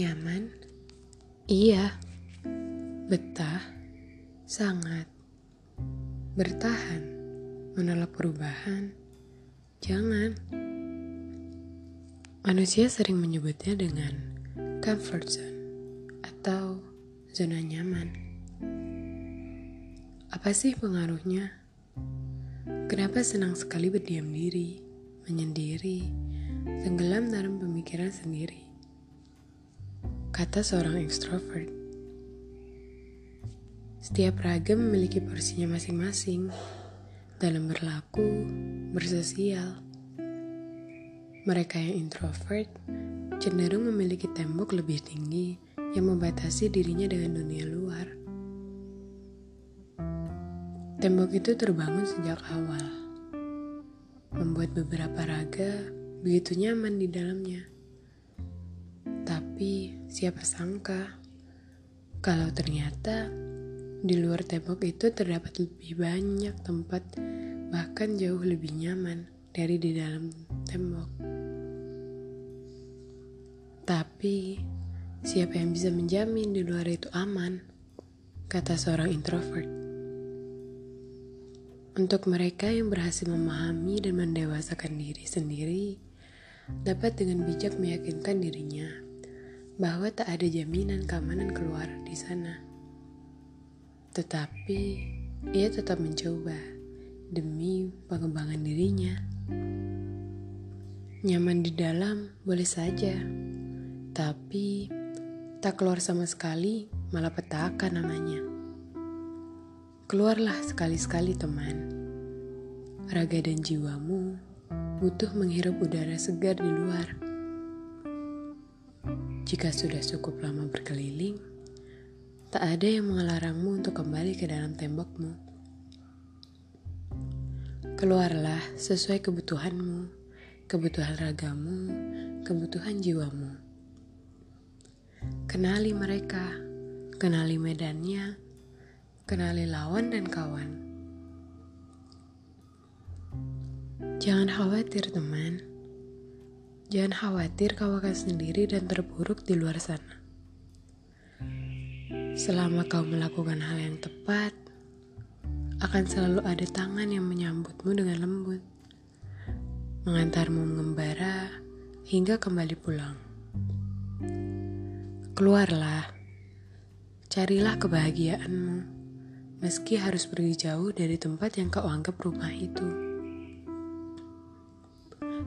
Nyaman? Iya. Betah? Sangat. Bertahan? Menolak perubahan? Jangan. Manusia sering menyebutnya dengan comfort zone atau zona nyaman. Apa sih pengaruhnya? Kenapa senang sekali berdiam diri, menyendiri, tenggelam dalam pemikiran sendiri? Kata seorang ekstrovert. Setiap ragam memiliki porsinya masing-masing dalam berlaku, bersosial. Mereka yang introvert cenderung memiliki tembok lebih tinggi yang membatasi dirinya dengan dunia luar. Tembok itu terbangun sejak awal, membuat beberapa raga begitu nyaman di dalamnya. Tapi siapa sangka kalau ternyata di luar tembok itu terdapat lebih banyak tempat bahkan jauh lebih nyaman dari di dalam tembok. Tapi siapa yang bisa menjamin di luar itu aman? Kata seorang introvert. Untuk mereka yang berhasil memahami dan mendewasakan diri sendiri, dapat dengan bijak meyakinkan dirinya bahwa tak ada jaminan keamanan keluar di sana. Tetapi ia tetap mencoba demi pengembangan dirinya. Nyaman di dalam boleh saja, tapi tak keluar sama sekali malah petaka namanya. Keluarlah sekali-sekali teman. Raga dan jiwamu butuh menghirup udara segar di luar. Jika sudah cukup lama berkeliling, tak ada yang mengelarangmu untuk kembali ke dalam tembokmu. Keluarlah sesuai kebutuhanmu, kebutuhan ragamu, kebutuhan jiwamu. Kenali mereka, kenali medannya, kenali lawan dan kawan. Jangan khawatir, teman Jangan khawatir kau akan sendiri dan terburuk di luar sana. Selama kau melakukan hal yang tepat, akan selalu ada tangan yang menyambutmu dengan lembut, mengantarmu mengembara hingga kembali pulang. Keluarlah, carilah kebahagiaanmu, meski harus pergi jauh dari tempat yang kau anggap rumah itu.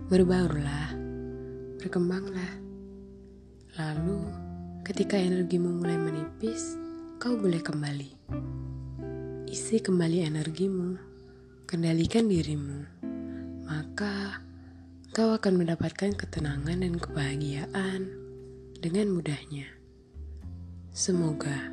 Berbaulah berkembanglah. Lalu, ketika energimu mulai menipis, kau boleh kembali. Isi kembali energimu, kendalikan dirimu, maka kau akan mendapatkan ketenangan dan kebahagiaan dengan mudahnya. Semoga.